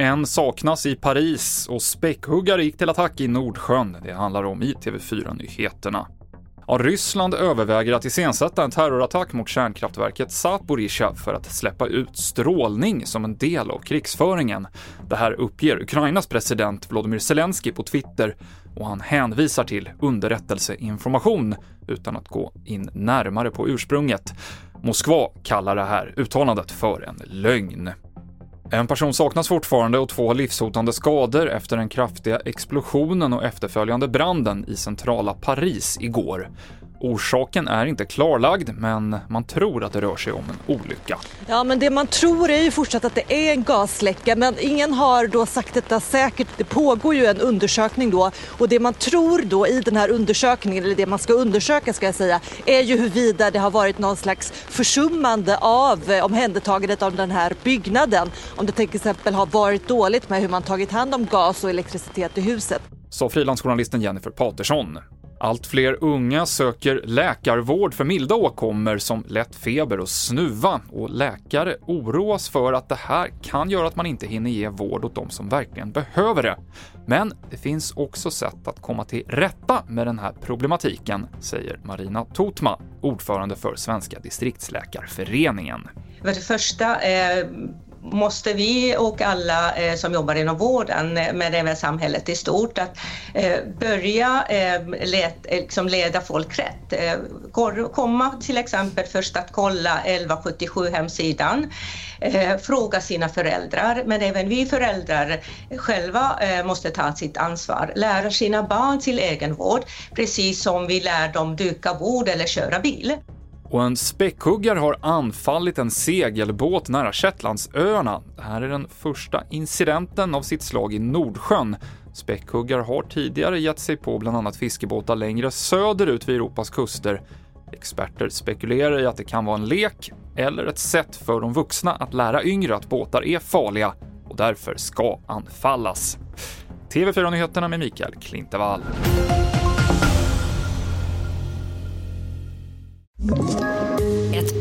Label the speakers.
Speaker 1: En saknas i Paris och späckhuggare gick till attack i Nordsjön. Det handlar om i TV4-nyheterna. Ja, Ryssland överväger att iscensätta en terrorattack mot kärnkraftverket Zaporizjzja för att släppa ut strålning som en del av krigsföringen. Det här uppger Ukrainas president Volodymyr Zelensky på Twitter och han hänvisar till underrättelseinformation utan att gå in närmare på ursprunget. Moskva kallar det här uttalandet för en lögn. En person saknas fortfarande och två har livshotande skador efter den kraftiga explosionen och efterföljande branden i centrala Paris igår. Orsaken är inte klarlagd, men man tror att det rör sig om en olycka.
Speaker 2: Ja, men det man tror är ju fortsatt att det är en gasläcka, men ingen har då sagt detta säkert. Det pågår ju en undersökning då och det man tror då i den här undersökningen, eller det man ska undersöka ska jag säga, är ju huruvida det har varit någon slags försummande av eh, omhändertagandet av den här byggnaden. Om det till exempel har varit dåligt med hur man tagit hand om gas och elektricitet i huset.
Speaker 1: Sa frilansjournalisten Jennifer Patersson. Allt fler unga söker läkarvård för milda åkommor som lätt feber och snuva och läkare oroas för att det här kan göra att man inte hinner ge vård åt de som verkligen behöver det. Men det finns också sätt att komma till rätta med den här problematiken, säger Marina Totma, ordförande för Svenska distriktsläkarföreningen.
Speaker 3: För det första eh måste vi och alla eh, som jobbar inom vården, eh, men även samhället i stort, att eh, börja eh, let, eh, liksom leda folk rätt. Eh, komma till exempel först att kolla 1177 hemsidan, eh, fråga sina föräldrar, men även vi föräldrar själva måste ta sitt ansvar, lära sina barn till egenvård, precis som vi lär dem duka bord eller köra bil.
Speaker 1: Och en späckhuggare har anfallit en segelbåt nära Shetlandsöarna. Det här är den första incidenten av sitt slag i Nordsjön. Späckhuggare har tidigare gett sig på bland annat fiskebåtar längre söderut vid Europas kuster. Experter spekulerar i att det kan vara en lek eller ett sätt för de vuxna att lära yngre att båtar är farliga och därför ska anfallas. TV4-nyheterna med Mikael Klintevall.